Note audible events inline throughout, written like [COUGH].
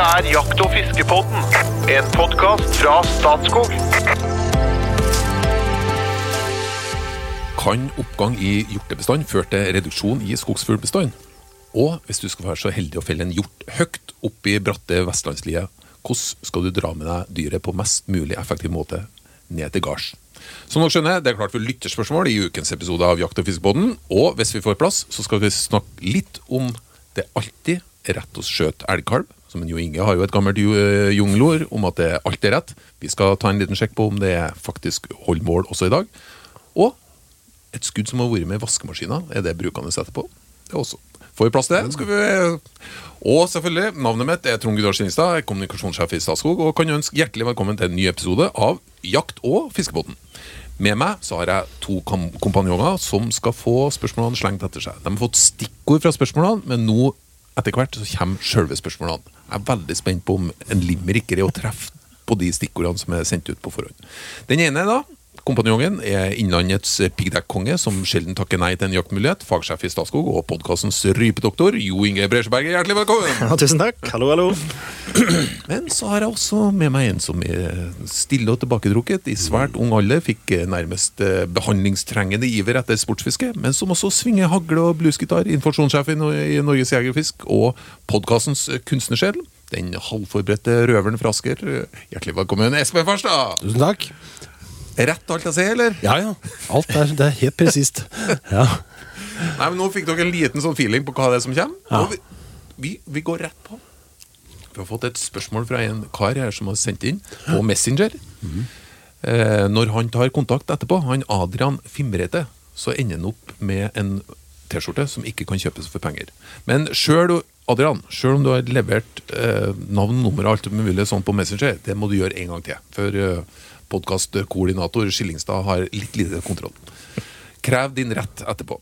Dette er Jakt- og fiskepodden, en podkast fra Statskog. Kan oppgang i hjortebestand føre til reduksjon i skogsfuglbestanden? Og hvis du skal være så heldig å felle en hjort høyt oppe i bratte vestlandslier, hvordan skal du dra med deg dyret på mest mulig effektiv måte ned til gards? Som dere skjønner, det er klart for lytterspørsmål i ukens episode av Jakt- og fiskebåten. Og hvis vi får plass, så skal vi snakke litt om det alltid rett å skjøte elgkalv. Som en Jo Inge har jo et gammelt eh, jungelord om at det alt er rett. Vi skal ta en liten sjekk på om det faktisk holder mål også i dag. Og et skudd som har vært med i vaskemaskina, er det brukende etterpå? Det også. Får vi plass til det? Skal vi... Og selvfølgelig, navnet mitt er Trond Gudar Skinstad, kommunikasjonssjef i Statskog, og kan ønske hjertelig velkommen til en ny episode av Jakt- og fiskebåten. Med meg så har jeg to kompanjonger som skal få spørsmålene slengt etter seg. De har fått stikkord fra spørsmålene, men nå etter hvert så kommer selve spørsmålene. Jeg er veldig spent på om en limerick greier å treffe på de stikkordene som er sendt ut på forhånd. Den ene da, kompanjongen er Innlandets piggdekkonge, som sjelden takker nei til en jaktmulighet, fagsjef i Statskog og podkastens rypedoktor, Jo Inge Bresjeberget. Hjertelig velkommen! Ja, tusen takk. Hallo, hallo. [CLEARS THROAT] Men så har jeg også med meg en som er stille og tilbaketrukket. I svært ung alder fikk nærmest eh, behandlingstrengende iver etter sportsfiske, men som også svinger hagle og bluesgitar. Informasjonssjef i Norges Jegerfisk og og podkastens kunstnersjel. Den halvforberedte røveren fra Asker. Hjertelig velkommen, Espen Farstad! Tusen takk. Rett alt jeg sier, eller? Ja, ja. Alt er, det er helt presist. [LAUGHS] Ja. Nei, men Nå fikk dere en liten sånn feeling på hva det er som kommer. Ja. Vi, vi, vi går rett på. Vi har fått et spørsmål fra en kar her som har sendt inn på Messenger. Eh, når han tar kontakt etterpå, han Adrian Fimrete, så ender han opp med en T-skjorte som ikke kan kjøpes for penger. Men sjøl Adrian, sjøl om du har levert eh, navn, nummer og alt mulig sånn på Messenger, det må du gjøre en gang til. For eh, podkastkoordinator Skillingstad har litt lite kontroll. Krev din rett etterpå.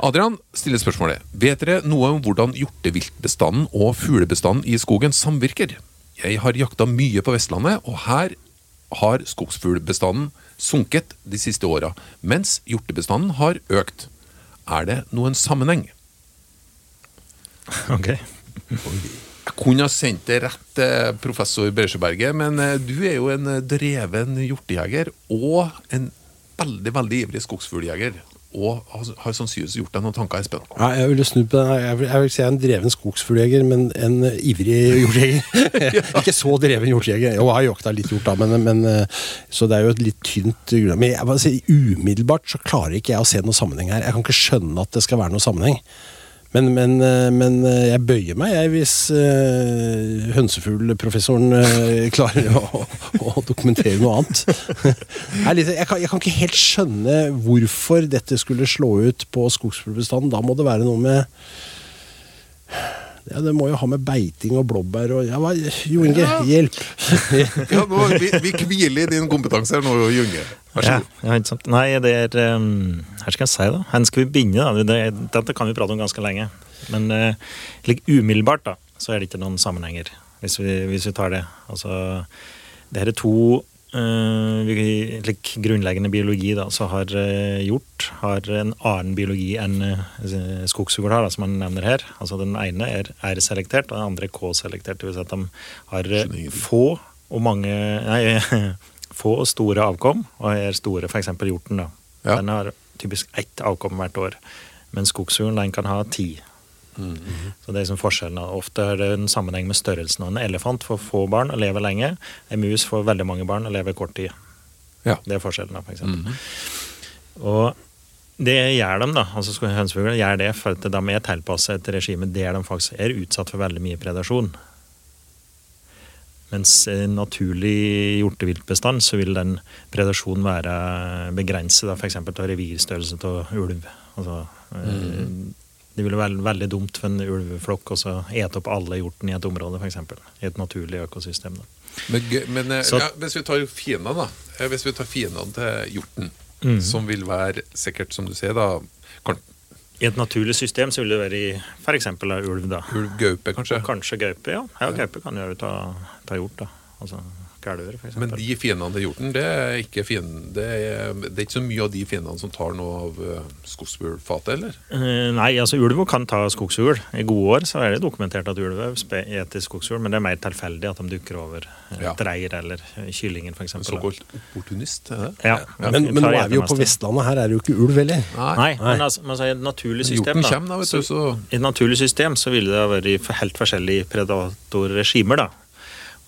Adrian stiller spørsmålet Vet dere noe om hvordan hjorteviltbestanden og fuglebestanden i skogen samvirker? Jeg har jakta mye på Vestlandet, og her har skogsfuglbestanden sunket de siste åra, mens hjortebestanden har økt. Er det noen sammenheng? Ok. Jeg kunne ha sendt det rett til professor Bresjeberget, men eh, du er jo en eh, dreven hjortejeger og en veldig, veldig ivrig skogsfugljeger. Og har, sannsynligvis gjort deg noen tanker, Espen. Ja, jeg ville snudd på det. Jeg vil, jeg vil si jeg er en dreven skogsfugljeger, men en ivrig hjortejeger. [LAUGHS] [LAUGHS] Ikke så dreven hjortejeger. Jo, jeg har jakta litt hjort, da, men, men, eh, så det er jo et litt tynt grunnlag. Men jeg, bare umiddelbart så klarer ikke jeg å se noen sammenheng her. Jeg kan ikke skjønne at det skal være noen sammenheng. Men, men, eh, men eh, jeg bøyer meg jeg hvis uh, hønsefuglprofessoren uh, [LAUGHS] klarer å, å dokumentere noe annet. [LAUGHS] jeg, litt, jeg, kan, jeg kan ikke helt skjønne hvorfor dette skulle slå ut på skogsfuglbestanden. Da må det være noe med ja, Det må jo ha med beiting og blåbær og ja, hva, Jo Inge, hjelp! [LAUGHS] Ja, nå, vi, vi hviler i din kompetanse her nå, Junge. Vær så god. ja, ja. Nei, det er um, Her skal jeg si, da. Hvor skal vi begynne? da? Det, dette kan vi prate om ganske lenge. Men uh, like umiddelbart da, så er det ikke noen sammenhenger, hvis vi, hvis vi tar det. Altså, det her er to uh, like grunnleggende biologi da, som har uh, gjort har en annen biologi enn uh, skogsfugl har, da, som man nevner her. Altså Den ene er R-selektert, og den andre er K-selektert. Det vil si at de har uh, få og mange Nei, få og store avkom, og er store f.eks. hjorten. da. Ja. Den har typisk ett avkom hvert år. Men skogsfuglen kan ha ti. Så det er liksom forskjellen. Ofte er det en sammenheng med størrelsen. En elefant får få barn og lever lenge. En mus får veldig mange barn og lever kort tid. Ja. Det er forskjellen, da, for eksempel. Og det gjør de, da. altså Hønsefugler gjør det for at de er tilpasset et regime der de faktisk er utsatt for veldig mye predasjon. Mens en naturlig hjorteviltbestand så vil den predasjonen være begrenset, f.eks. av revirstørrelse av ulv. Altså, mm. Det ville være veldig dumt for en ulveflokk å ete opp alle hjorten i et område, f.eks. I et naturlig økosystem. Da. Men, men eh, Så- ja, hvis vi tar fiendene, da. Eh, Hvis vi tar fiendene til hjorten, mm. som vil være sikkert, som du sier, da I et naturlig system så vil det være i f.eks. ulv. da. ulv, gaupe, kanskje? Kanskje gaupe, ja. ja gaupe kan jo ta, ta hjort. da. Altså, F.eks. Men de fiendene til hjorten, det er ikke fienden, det, er, det er ikke så mye av de fiendene som tar noe av uh, skogsfuglfatet, eller? Uh, Nei, altså ulv kan ta skogsfugl. I gode år så er det dokumentert at ulv spiser skogsfugl, men det er mer tilfeldig at de dukker over eh, Ja. et reir eller eh, kyllingen, f.eks. Såkalt opportunist, er det? Ja. Men, men nå er vi jo på Vestlandet, her er det jo ikke ulv heller. Nei, men altså, men altså, i et naturlig system da, kommer da, vet du, så I et naturlig system så ville det ha vært helt forskjellige predatorregimer. da.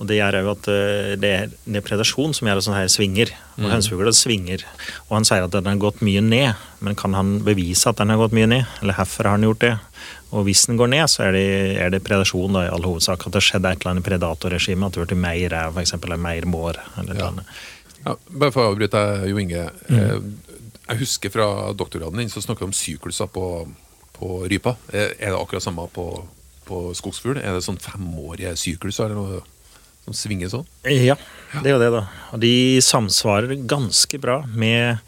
Og Det gjør jo at eh, det er, det er predasjon som gjør at sånne her svinger. Og hønsefugler svinger. Og han sier at den har gått mye ned, men kan han bevise at den har gått mye ned? Eller hvorfor har han gjort det? Og hvis den går ned, så er det, er det predasjon da, i all hovedsak. At det skjedde et eller annet predatorregime, at det ble mer rev, f.eks., eller mer mår. Eller Ja. ja. Bare for å avbryte deg, Jo Inge. Mm. Jeg husker fra doktorgraden din så snakket vi om sykluser på, på rypa. Er er det akkurat samme på, på skogsfugl? Er det sånn femårige sykluser eller noe som svinger sånn? Ja, det er jo det, da. Og de samsvarer ganske bra med,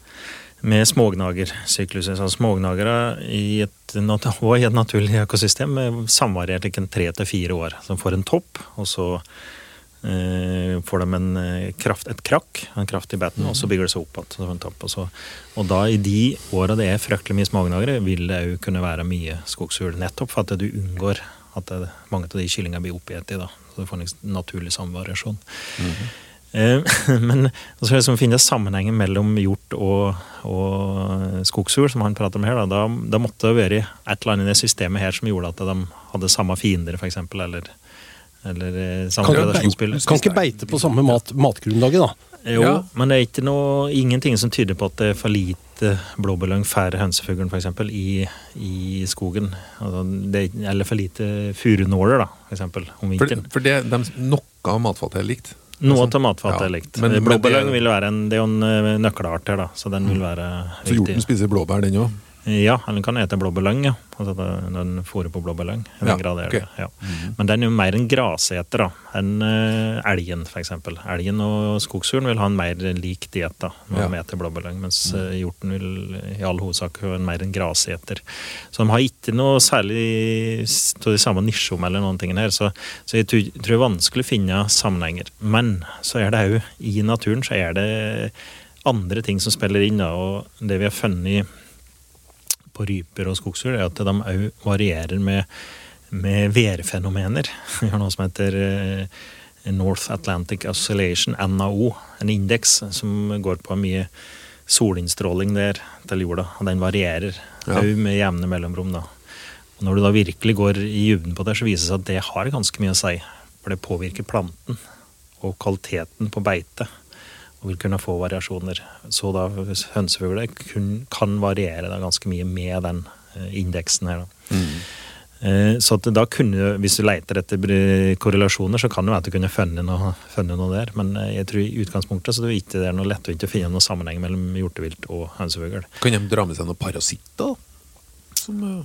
med smågnagersykluser. Så smågnagere i et, [LAUGHS] i et naturlig økosystem eh, samvarierer en tre til fire år. Så de får en topp, og så eh, får de en eh, kraft, et krakk, en kraft i betten, og så bygger det seg opp igjen. Og, og da, i de åra det er fryktelig mye smågnagere, vil det òg kunne være mye skogsfugl. Nettopp for at du unngår at det, mange av de kyllingene blir oppgitt da. Så du får en naturlig samvariasjon. Eh, [LAUGHS] Men så skal liksom finne sammenhengen mellom hjort og, og skogsfugl, som han prater om her. Da, da, da måtte det være et eller annet i det systemet her som gjorde at de hadde samme fiender, f.eks. Eller, eller eh, samme Kan ikke, kan ikke beite på samme mat, matgrunnlaget, da. Jo, Ja. men det er ikke noe, ingenting som tyder på at det er for lite blåbærlyng færre hønsefuglen, f.eks. I, i skogen. Altså, det er, eller for lite furunåler, da, for om vinteren. for det, de, noe av matfatet er likt. Noe av matfatet Ja, er likt. Blåbærlyng vil være en, det er jo en eh, nøkkelart her, da, så den vil være Så hjorten spiser blåbær, den òg? Ja, eller den kan ete blåbærlyng, ja. Altså, den fôrer på blåbærlyng. Ja, okay. Ja, mm ja. Men den er jo mer en graseter da, enn uh, elgen, f.eks. Elgen og skogsfuglen vil ha en mer lik diett når Ja. de eter blåbærlyng, mens uh, hjorten vil i all hovedsak ha en mer en graseter. Så de har ikke noe særlig av de samme nisjene eller noen ting her, så, så jeg tror, tror det er vanskelig å finne sammenhenger. Men så er det òg, i naturen så er det andre ting som spiller inn, da, og det vi har funnet på ryper og skogsfugl, er at de òg varierer med, med værfenomener. [LAUGHS] Vi har noe som heter eh, North Atlantic Oscillation, NAO, en indeks som går på mye solinnstråling der til jorda, og den varierer Ja. med jevne mellomrom. da. Og Når du da virkelig går i dybden på det, så viser det seg at det har ganske mye å si. For det påvirker planten og kvaliteten på beite og vil kunne få variasjoner. Så da hønsefugler kun, kan variere da ganske mye med den eh, indeksen her. Da. Eh, Så da kunne, hvis du leter etter korrelasjoner, så kan det være at du kunne funnet noe, funnet noe der. Men eh, jeg tror i utgangspunktet så det er ikke det er noe lett å finne noen sammenheng mellom hjortevilt og hønsefugl. Kan de dra med seg noen parasitter? Som uh,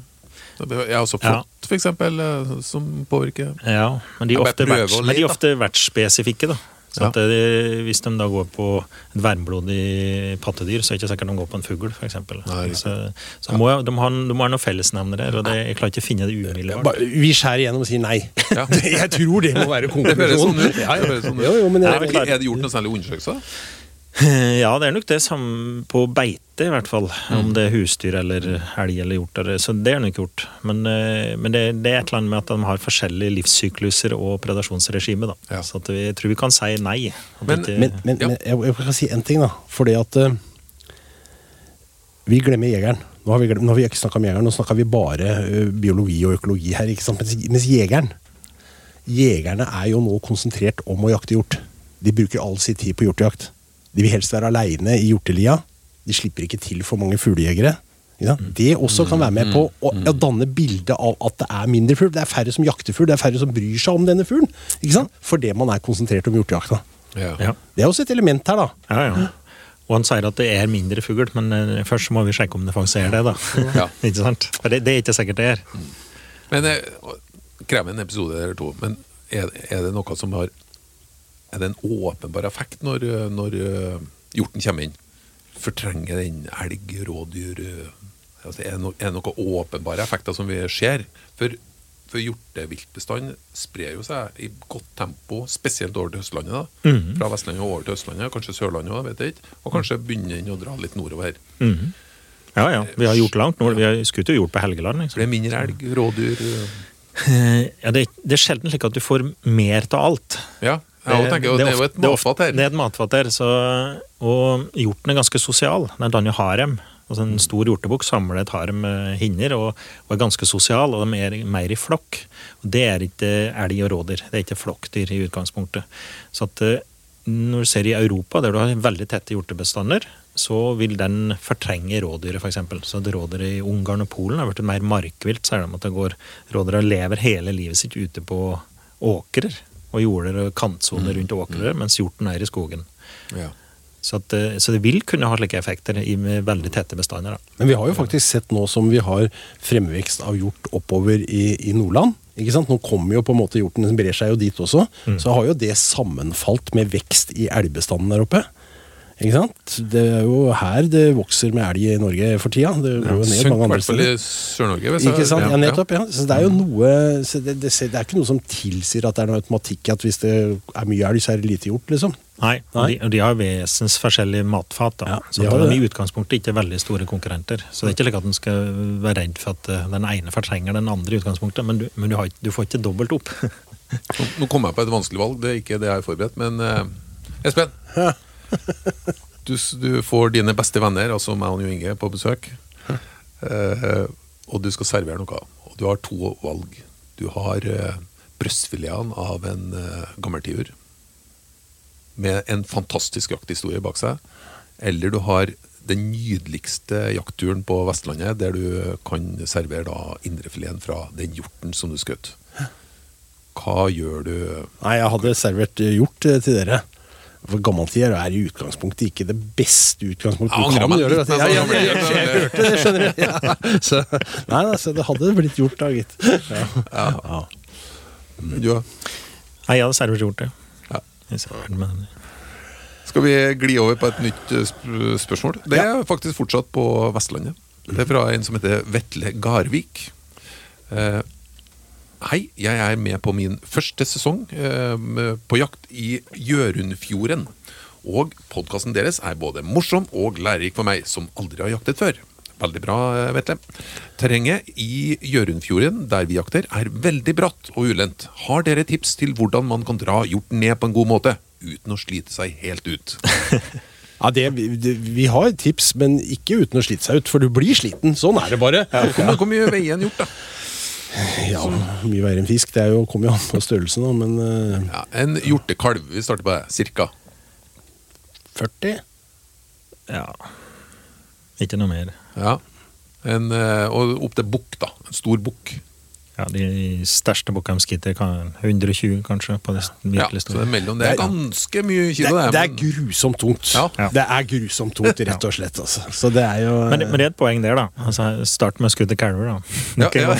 ja, altså Ja. flått, for eksempel, eh, som påvirker Ja, men de Jeg er ofte, verts, men de er ofte vertsspesifikke. da. Så Ja. at det, Hvis de da går på et værmblodig pattedyr, så er det ikke sikkert de går på en fugl, f.eks. Så, så må, de, har, de må ha noen fellesnevner og det, jeg klarer ikke å finne det umiddelbart. Vi skjærer igjennom og sier nei. Ja. [LAUGHS] Jeg tror det må være [LAUGHS] konklusjonen. Det ja. høres sånn ut. Er det gjort noe særlig undersøkelser? [LAUGHS] Ja, det er nok det samme på beite, i hvert fall. Om det er husdyr eller elg eller hjort. Så det er nok gjort. Men, eh, men det, det er et eller annet med at de har forskjellige livssykluser og predasjonsregime. da. Ja. Så at vi, jeg tror vi kan si nei. Men- ikke- men, men, Ja. men jeg, jeg kan si en ting, da. Fordi at uh, vi glemmer jegeren. Nå har vi, glemt, nå har vi ikke snakka om jegeren, nå snakka vi bare uh, biologi og økologi her. ikke sant? Mens, mens jegeren Jegerne er jo nå konsentrert om å jakte hjort. De bruker all sin tid på hjortejakt. De vil helst være aleine i hjortelia. De slipper ikke til for mange fuglejegere. Ja. Det også kan være med på å, å danne bilde av at det er mindre fugl. Det er færre som jakter fugl, det er færre som bryr seg om denne fuglen. Ikke sant? Fordi man er konsentrert om hjortejakta. Ja. Ja. Det er også et element her, da. Ja, ja. Og han sier at det er mindre fugl, men eh, først må vi sjekke om det faktisk er det. da. Ja. [LAUGHS] ikke sant? For det, det er ikke sikkert det er. Men det krever en episode eller to. Men er, er det noe som har Er det en åpenbar effekt når, når øh, hjorten kommer inn? Fortrenger den elg, rådyr altså er, no, er det noen åpenbare effekter som vi ser? For For hjorteviltbestand sprer jo seg i godt tempo, spesielt over til Østlandet. da. Fra Vestlandet over til Østlandet, kanskje Sørlandet òg, vet jeg ikke. Og kanskje begynner den å dra litt nordover. Ja, ja. Vi har gjort langt nå. Vi har skutt jo hjort på Helgeland. Liksom. det er mindre elg, rådyr. Eh, Ja, det, det er sjelden slik at du får mer av alt. Ja, tenker det er jo et matfat her. Det er et matfat her, så, og hjorten er ganske sosial. Den danner harem. Altså En stor hjortebukk samler et harem hinner og, og er ganske sosial, og de er mer i flokk. Og Det er ikke elg og rådyr. Det er ikke flokkdyr i utgangspunktet. Så at eh, når du ser i Europa, der du har veldig tette hjortebestander, så vil den fortrenge rådyret, f.eks. Så rådyret i Ungarn og Polen har blitt mer markvilt. Så er det at det går Rådyra lever hele livet sitt ute på åkrer og jorder og kantsoner rundt åkrer, mens hjorten er i skogen. Ja. Så, at, eh, så det vil kunne ha slike effekter i veldig tette bestander. Da. Men vi har jo faktisk sett nå som vi har fremvekst av hjort oppover i, i Nordland. Ikke sant? Nå kommer jo på en måte hjorten, den brer seg jo dit også. Så har jo det sammenfalt med vekst i elgbestanden der oppe. Ikke sant? Det er jo her det vokser med elg i Norge for tida. Det går jo ned mange andre i steder. Sør-Norge. Ikke sant? Ja, nettopp. ja. Så det er jo noe så det, det, det er ikke noe som tilsier at det er noe automatikk at hvis det er mye elg, så er det lite gjort, liksom. Nei, og De, og de har vesensforskjellige matfat. Da. Ja, så de er har de det. i utgangspunktet ikke er veldig store konkurrenter. Så det er ikke like at en skal være redd for at eh, den ene fortrenger den andre i utgangspunktet, men du, men du, har, du får ikke dobbelt opp. Nå, nå kom jeg på et vanskelig valg, det er ikke det jeg har forberedt, men eh, Espen. Du, du får dine beste venner, altså meg og Jo Inge, på besøk. Eh, og du skal servere noe. Og du har to valg. Du har uh, brystfiletene av en uh, gammeltiur med en fantastisk jakthistorie bak seg. Eller du har den nydeligste jaktturen på Vestlandet, der du kan servere da indrefileten fra den hjorten som du skjøt. Hva gjør du? Nei, jeg hadde servert eh, hjort eh, til dere. For gammeltider er i utgangspunktet ikke det beste utgangspunktet. Du kan meg gjøre Jeg, jeg, nesten. jeg, jeg hørte det, skjønner du. [LAUGHS] Ja. Så, nei, altså, det hadde blitt gjort da, gitt. Ja. Ja. Du, Nei, jeg hadde servert gjort det. Ja. Jeg. Skal vi gli over på et nytt eh, sp spørsmål? Det er faktisk fortsatt på Vestlandet. Det er fra en som heter Vetle Garvik. Eh, hei, jeg er med på min første sesong eh, på jakt i Gjørundfjorden Og podkasten deres er både morsom og lærerik for meg, som aldri har jaktet før. Veldig bra, eh, Vetle. Terrenget i Gjørundfjorden der vi jakter, er veldig bratt og ulendt. Har dere tips til hvordan man kan dra hjorten ned på en god måte, uten å slite seg helt ut? [LAUGHS] Ja, det, vi, det, vi har tips, men ikke uten å slite seg ut, for du blir sliten. Sånn er det bare. Hvor, hvor mye veier en hjort, da? [LAUGHS] Ja, mye verre enn fisk. Det er jo, kommer jo an på størrelsen, da, men uh, Ja, en hjortekalv, vi starter på det, cirka. 40? Ja. Ikke noe mer. Ja. En, eh, og opp til bukk, da. En stor bukk. Ja, De største Bukkheimskitter kan 120, kanskje, på det Ja, så det er mellom det er Det er- ganske mye kilo, det. det er grusomt tungt. Ja. Det er grusomt tungt, rett og slett. Altså. Så det er jo Men, men det er et poeng der, da. Altså, Start med skudd til kalver, da. Ja, ja.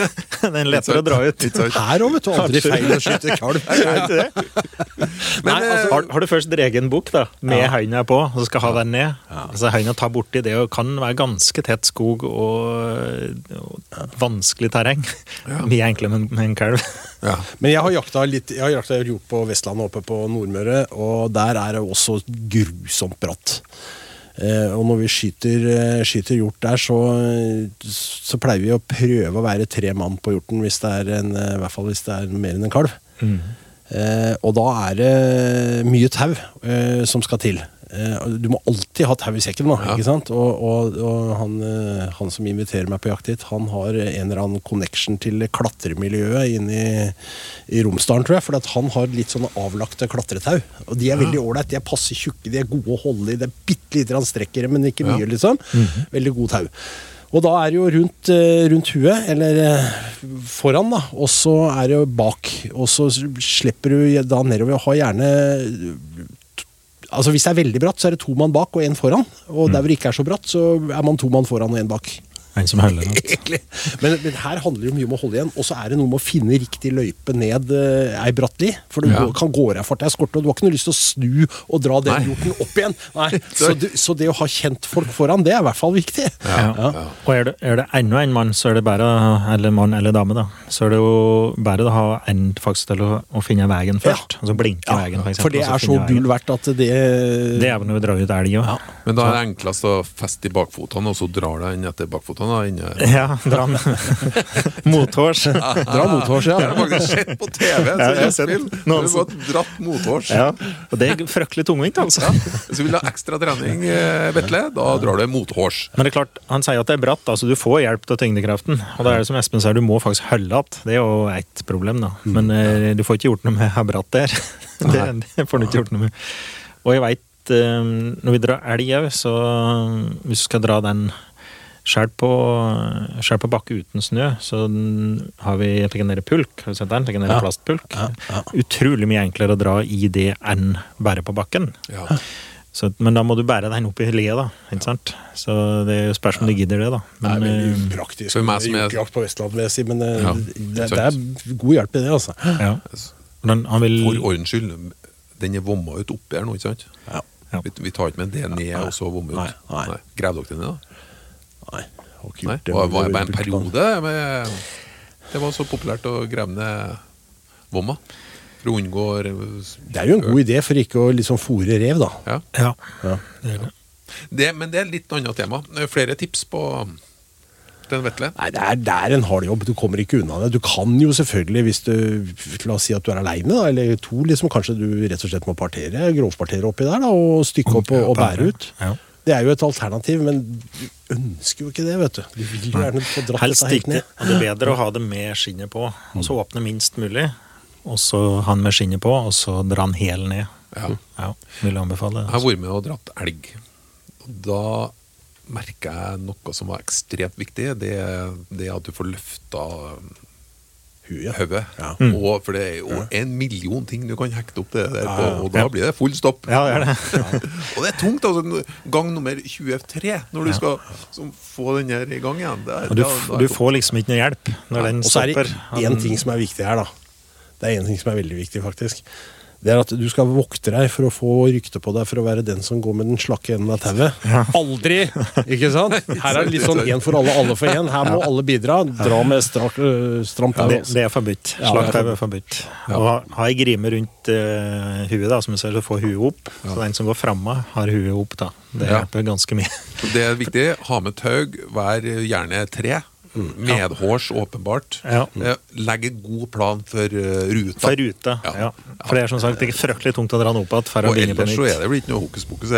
[LAUGHS] Den er lettere å dra ut. Her òg, vet du. Aldri feil å skyte kalv. [LAUGHS] Men, Nei, altså, eh, Har, har du først dreget en bukk da, med Ja. handa på, og så skal ha den ned ja. altså Handa tar borti det og kan være ganske tett skog og, og vanskelig terreng. Mye enklere med, med en kalv. ja. Men jeg har jakta litt Jeg har jakta hjort på Vestlandet oppe på Nordmøre, og der er det også grusomt bratt. Eh, og når vi skyter, eh, skyter hjort der, så, så pleier vi å prøve å være tre mann på hjorten, hvis det er en, eh, i hvert fall hvis det er mer enn en kalv. Eh, og da er det mye tau eh, som skal til. Eh, du må alltid ha tau i sekken, da. Ja. ikke sant? Og, og, og han, eh, han som inviterer meg på jakt hit, han har en eller annen connection til klatremiljøet inne i, i Romsdalen, tror jeg. For at han har litt sånne avlagte klatretau. Og de er veldig ålreit. De er passe tjukke, de er gode å holde i. Det er bitte lite grann strekk i men ikke mye, liksom. Veldig god tau. Og da er det jo rundt, eh, rundt huet, eller foran, da, og så er det jo bak. Og så slipper du da nedover og har gjerne Altså Hvis det er veldig bratt, så er det to mann bak og én foran. Og der hvor det ikke er så bratt, så er man to mann foran og én bak. En som holder den. [LAUGHS] Men, men her handler det mye om å holde igjen, og så er det noe med å finne riktig løype ned uh, ei brattli. For du Ja. kan gå av farta og du har ikke noe lyst til å snu og dra den hjorten opp igjen. Nei. [LAUGHS] Så, du, så det å ha kjent folk foran, det er i hvert fall viktig. Ja. Ja. Og er det, er det enda en mann, så er det bare, eller mann eller dame, da, så er det jo bare å ha en faktisk til å, å finne veien først. Altså blinke Ja, veien, for eksempel. for det er så gull verdt at det Det er vel når vi drar ut elg òg. Men da er det enklest å feste i bakfotene, og så drar du den etter bakfotene. Da, inne. Ja, dra [LAUGHS] mothårs. Dra mothårs, ja. Det har faktisk sett på TV, så Ja, jeg har sett noen som- har dratt mothårs. Ja, og det er fryktelig tungvint, altså. Hvis du vil ha ekstra trening, eh, Vetle, da drar du mothårs. Men det er klart, han sier at det er bratt, altså du får hjelp til tyngdekraften. Og da er det som Espen sier, du må faktisk holde igjen. Det er jo ett problem, da. Men eh, du får ikke gjort noe med hvor bratt der. [LAUGHS] det, det får du ikke gjort noe med. Og jeg veit, eh, når vi drar elg òg, så hvis du skal dra den Skjær på, skjær på bakke uten snø, så har vi legendære pulk. Har du sett den? Legendære Ja. plastpulk. Ja, ja. Utrolig mye enklere å dra i det enn bare på bakken. Ja. Så, men da må du bære den opp i le da. Ikke sant? Så det er jo spørs om du gidder det, da. Det er Men, veldig eh, upraktisk. for meg som er- Jakt på Vestlandet, vil jeg si, men eh, Ja, det, det er god hjelp i det, altså. ja. Men han vil For ordens skyld, den er vomma ut oppi her nå, ikke sant? Ja. Ja. Vi, vi tar ikke med det ned og så vomme ut. Nei, nei. Grav dere den ned, da? Nei, har ikke gjort det. var, var det bare en periode med Det var så populært å grave ned vomma? For å unngå Det er jo en god idé for ikke å liksom fòre rev, da. Ja. Ja. Ja. Det er det. Det, men det er litt annet tema. Flere tips på den Vetle? Nei, det er, det er en hard jobb. Du kommer ikke unna det. Du kan jo selvfølgelig, hvis du La oss si at du er aleine, eller to, liksom, kanskje du rett og slett må partere, grovpartere oppi der da, og stykke opp og, og bære ut. Ja. Det er jo et alternativ, men du ønsker jo ikke det, vet du. Du vil jo gjerne få dratt Helst dette helt ikke. ned. Og det er bedre å ha det med skinnet på, og så åpne minst mulig. Og så ha den med skinnet på, og så dra den hel ned. Ja. Ja, vil jeg anbefale. Jeg har vært med og dratt elg. Og da merker jeg noe som var ekstremt viktig. Det er det at du får løfta Huet, ja. Mm. Og For det er jo en million ting du kan hekte opp det der på, og da blir det full stopp. Ja, det er det. [LAUGHS] Og det er tungt, altså. Gang nummer 23, når du skal som, få den her i gang igjen. Det er, Og du, da- da du får liksom ikke noe hjelp når den Og så er det stopper. én ting som er viktig her, da. Det er én ting som er veldig viktig, faktisk. Det er at du skal vokte deg for å få rykte på deg for å være den som går med den slakke enden av tauet. Aldri! Ikke sant? Her er det litt sånn én for alle, alle for én. Her må alle bidra. Dra med strak, stramt Ja, tau. det, det er forbudt. Slakktau er forbudt. Og ha, ha ei grime rundt uh, huet, da, som du ser, så får huet opp. Så den som går framme, har huet opp. da. Det Ja. hjelper ganske mye. Det er viktig. Ha med tau. Vær gjerne tre. Medhårs, åpenbart. Ja. Legge god plan for eh, ruta. For ruta, Ja. ja. For det er som sagt det er fryktelig tungt å dra den opp igjen Og ellers så er det vel ikke noe hokus pokus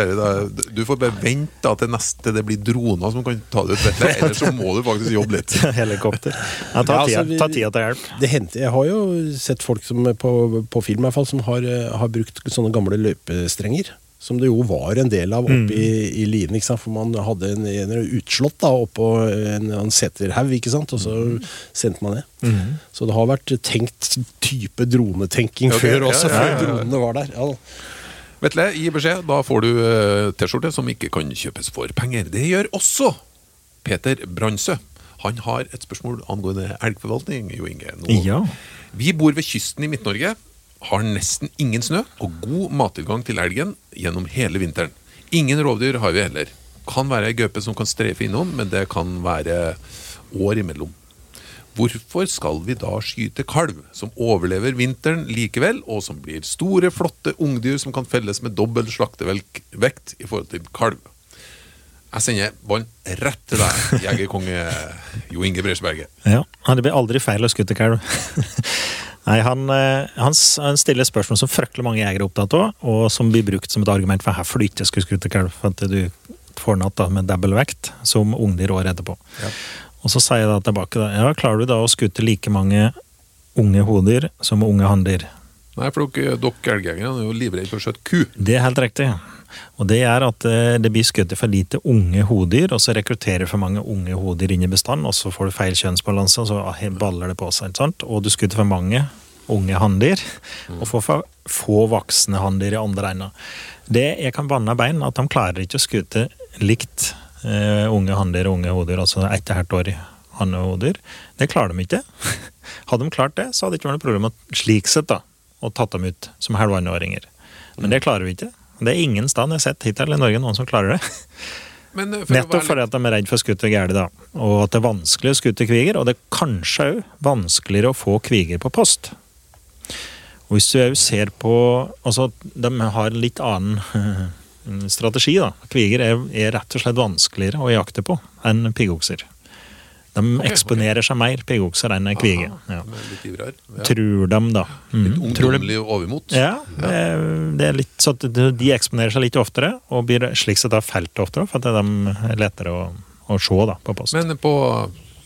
Du får bare vente til neste det blir droner som kan ta det ut. Vetle. [LAUGHS] Ellers så må du faktisk jobbe litt. [LAUGHS] Helikopter. Ja, ta, Ja, altså, vi- ta tida til hjelp. Det henter, Jeg har jo sett folk som på, på film i hvert fall, som har, eh, har brukt sånne gamle løypestrenger. Som det jo var en del av oppe i, i Lien. ikke sant? For man hadde en, en utslått da, oppå en, en seterhaug, ikke sant? og så sendte man ned. Så det har vært tenkt type dronetenking Ok, før også, ja, ja, ja. før dronene var der. Ja. Vetle, gi beskjed. Da får du eh, T-skjorte som ikke kan kjøpes for penger. Det gjør også Peter Brandsø. Han har et spørsmål angående elgforvaltning. Jo Inge. Nå- Ja. Vi bor ved kysten i Midt-Norge, har nesten ingen snø og god mattilgang til elgen gjennom hele vinteren. Ingen rovdyr har vi heller. Kan være ei gaupe som kan streife innom, men det kan være år imellom. Hvorfor skal vi da skyte kalv, som overlever vinteren likevel, og som blir store, flotte ungdyr som kan felles med dobbel slaktevekt i forhold til kalv? Jeg sender ballen rett til deg, jegerkonge Jo Inge Bresberget. Ja, Det blir aldri feil å skutte kalv. [LAUGHS] Nei, han, eh, han, han stiller spørsmål som fryktelig mange jegere er opptatt av, og som blir brukt som et argument for hvorfor du ikke skulle skutt kalv. For at du får natt da, med double vekt som ungdyr året etterpå. Og så sier jeg da tilbake da, ja, klarer du da å skutte like mange unge hodyr som unge hanndyr? Nei, for dere, dere elgjegere er jo livredde for å skjøte ku. Det er helt riktig. Og det er at eh, det blir skutt for lite unge hodyr, og så rekrutterer for mange unge hodyr inn i bestand, og så får du feil kjønnsbalanse, og så ah, baller det på seg. ikke sant? Og du skutter for mange unge hanndyr, og får for få voksne hanndyr i andre enden. Det jeg kan banne bein, at de klarer ikke å skute likt uh, unge hanndyr og unge hodyr, altså ett hvert år hannehodyr. Det klarer de ikke. [LAUGHS] Hadde de klart det, så hadde det ikke vært noe problem slik sett da, og tatt dem ut som halvannenåringer. Men det klarer vi ikke. Det er ingen sted jeg har sett hittil i Norge noen som klarer det. [LAUGHS] Men eh, for Nettopp fordi at de er redd for skutt og gæle, da. Og at det er vanskelig å skutte kviger. Og det er kanskje òg vanskeligere å få kviger på post. Og hvis du òg ser på Altså, de har en litt annen [LAUGHS] strategi, da. Kviger er, er rett og slett vanskeligere å jakte på enn piggokser. De eksponerer seg mer, piggokser, enn kvige. Ja. Tror de, da. Mm. Litt ungdommelig overmot. ja, det er, litt så at de eksponerer seg litt oftere, og blir slik sett felt oftere, for at de er lettere å, å se da, på post. Men på,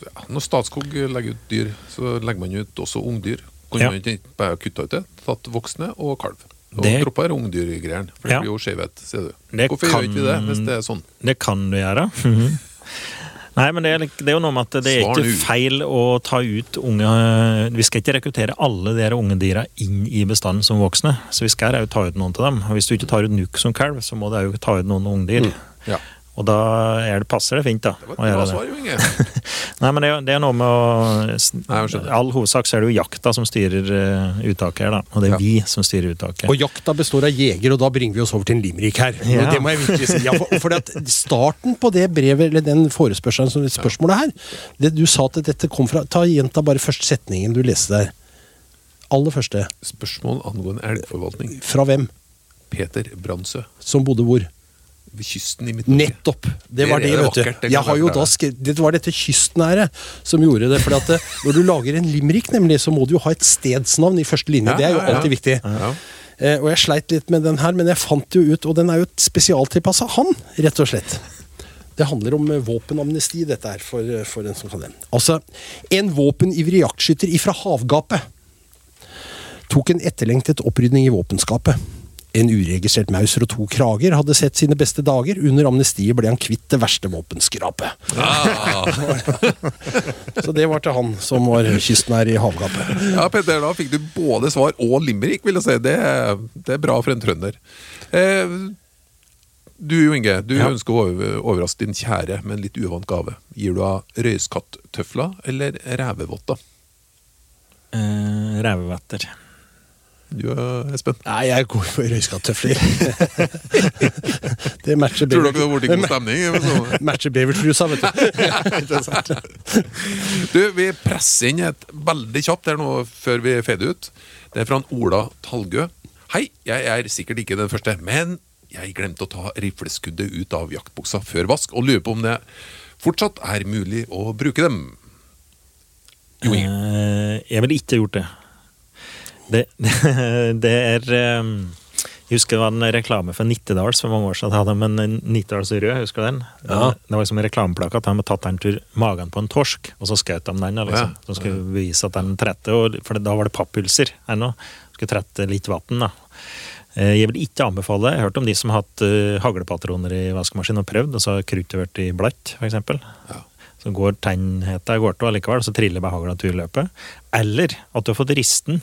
ja, når Statskog legger ut dyr, så legger man ut også ungdyr. Kunne Ja. man ikke bare kutta ut det? Tatt voksne og kalv. Og Det- droppa ungdyrgreiene. For det Ja. blir jo skjevhet, sier du. Det Hvorfor gjør vi ikke vi det hvis det er sånn? Det kan du gjøre. [LAUGHS] Nei, men det er, det er jo noe med at det er Svar ikke feil å ta ut unge Vi skal ikke rekruttere alle de unge dyra inn i bestanden som voksne. Så vi skal jo ta ut noen av dem. Og hvis du ikke tar ut nuk som kalv, så må du òg ta ut noen ungdyr. Ja. Og da er det, passer det fint, da. Det var et bra svar, jo, Inge. [LAUGHS] Nei, men det, det er noe med å Nei, all hovedsak så er det jo jakta som styrer uh, uttaket her, da. Og det er Ja. vi som styrer uttaket. Og jakta består av jeger, og da bringer vi oss over til en limerick her. Ja. Og Det må jeg virkelig si. Ja, for, for at starten på det brevet, eller den forespørselen, som spørsmålet her, det du sa at dette kom fra Ta Gjenta bare første setningen du leste der. Aller første. Spørsmål angående elgforvaltning. Fra hvem? Peter Brandsø. Som bodde hvor? Ved kysten i Midt-Norge. Nettopp! Det var det, det, det vet du. Jeg har jo da det var dette kystnære som gjorde det. For at når du lager en limerick, nemlig, så må du jo ha et stedsnavn i første linje. Ja, Det er jo ja, ja. alltid viktig. Ja. Eh, og jeg sleit litt med den her, men jeg fant jo ut Og den er jo spesialtilpassa han, rett og slett. Det handler om eh, våpenamnesti, dette her, for, eh, for en som kan det. Altså, en våpenivrig jaktskytter ifra havgapet tok en etterlengtet opprydning i våpenskapet. En uregistrert mauser og to krager hadde sett sine beste dager. Under amnestiet ble han kvitt det verste våpenskrapet. Ah. [LAUGHS] Så det var til han som var kystnær i havgapet. Ja, Petter, da fikk du både svar og limerick, vil jeg si. Det, er- det er bra for en trønder. Eh, du Jo Inge, du Ja. ønsker å overraske din kjære med en litt uvant gave. Gir du av røyskattøfler eller revevotter? Eh, Revevetter. Du, og Espen? Nei, jeg går for røyskattøfler. [LAUGHS] det matcher Tror dere det har blitt god stemning? Så- [LAUGHS] Matcher bevertrusa, vet du. [LAUGHS] Du, Vi presser inn et veldig kjapt her nå før vi fader ut. Det er fra en Ola Talgø. Hei, jeg er sikkert ikke den første, men jeg glemte å ta rifleskuddet ut av jaktbuksa før vask, og lurer på om det fortsatt er mulig å bruke dem. Jo Eh, jeg ville ikke gjort det. Det, [LAUGHS] det, er eh, Jeg husker det var en reklame for Nittedals for mange år siden. Hadde de en Nittedals rød, husker du den? Ja. Det var liksom en reklameplakat. De hadde tatt den tur magen på en torsk, og så skjøt de den. Liksom. Så skulle vise at den trette, og, for da var det papphylser ennå. Skulle trette litt vann, da. Eh, Jeg vil ikke anbefale Jeg har hørt om de som har hatt uh, haglepatroner i vaskemaskinen og prøvd, og så har kruttet i blatt, f.eks. Ja. Så går tennheta går til allikevel, så triller bare hagla til løpet. Eller at du har fått risten.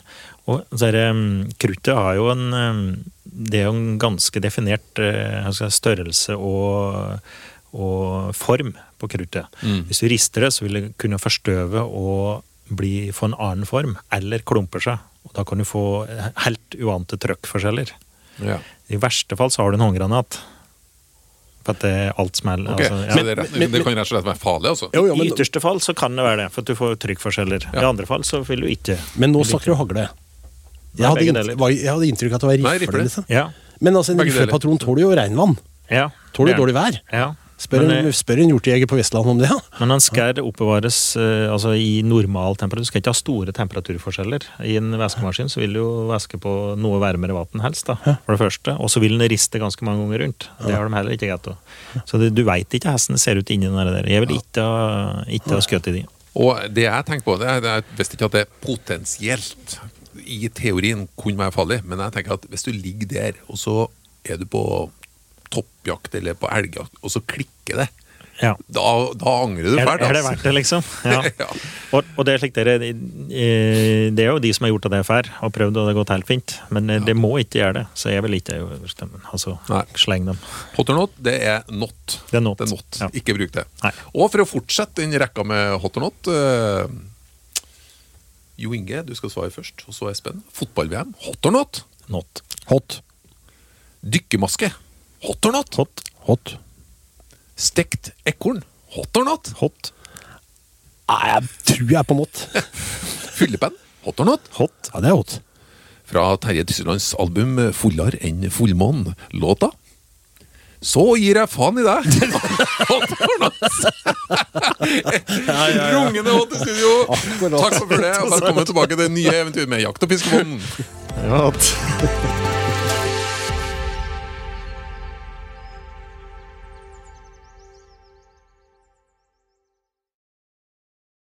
Og så er det, um, kruttet har jo en um, Det er jo en ganske definert skal si, størrelse og, og form på kruttet. Mm. Hvis du rister det, så vil det kunne forstøve og bli, få en annen form, eller klumpe seg. Og da kan du få helt uante trøkkforskjeller. Ja. I verste fall så har du en håndgranat. For at det, er alt smeller. Okay. altså, ja. men, det, rett, men- det kan rett og slett være farlig, altså? Jo, jo, I ytterste fall så kan det være det, for at du får trykkforskjeller. I andre fall så vil du ikke. men nå snakker du hagle. Jeg hadde, begge inn- deler. var- jeg hadde inntrykk av at det var rifle. Liksom. Ja. Men altså, en riflepatron tåler jo regnvann. ja. Tåler Ja. dårlig vær. Ja. Spør, men, en, eh, spør en hjortejeger på Vestlandet om det. Ja. men den skal oppbevares eh, altså, i normal temperatur. Du skal ikke ha store temperaturforskjeller. I en væskemaskin så vil du jo væske på noe varmere vann helst, da, for det første. Og så vil den riste ganske mange ganger rundt. Det har de heller ikke greit av. Så det, du veit ikke hvordan det ser ut inni den der. Jeg vil ikke ha, ikke ha skutt i de. Og det jeg tenker på, det er, det er jeg visste ikke at det potensielt i teorien kunne være farlig, men jeg tenker at hvis du ligger der, og så er du på toppjakt eller på elgjakt, og så klikker det, Ja. Da, da angrer du Er, fælt. er det altså. verdt det, liksom? [LAUGHS] Ja. Ja. Og, og det er slik dere, eh, det er jo de som har gjort det før og prøvd, og det har gått helt fint. Men eh, det må ikke gjøre det, så jeg vil ikke stemme. Altså, Nei. sleng dem. Hot or not, det er not. Det er not. Det er not. Ja. Ikke bruk det. Nei. Og for å fortsette den rekka med hot or not uh, Jo Inge, du skal svare først, og så Espen. Fotball-VM, hot or not? Not. Hot. Dykkermaske, hot or not? Hot. Hot. Stekt ekorn, hot or not? Hot. Nei, jeg tror jeg er på not. [LAUGHS] Fyllepenn, hot or not? Hot. Ja, det er hot. Fra Terje Tysselands album 'Fullere enn fullmånen'. Låta Så gir jeg faen i deg! [LAUGHS] Hot or not? Rungende hot i studio! Takk for det, og velkommen tilbake til nye eventyr med Jakt og fiskebånd. Hot. [LAUGHS]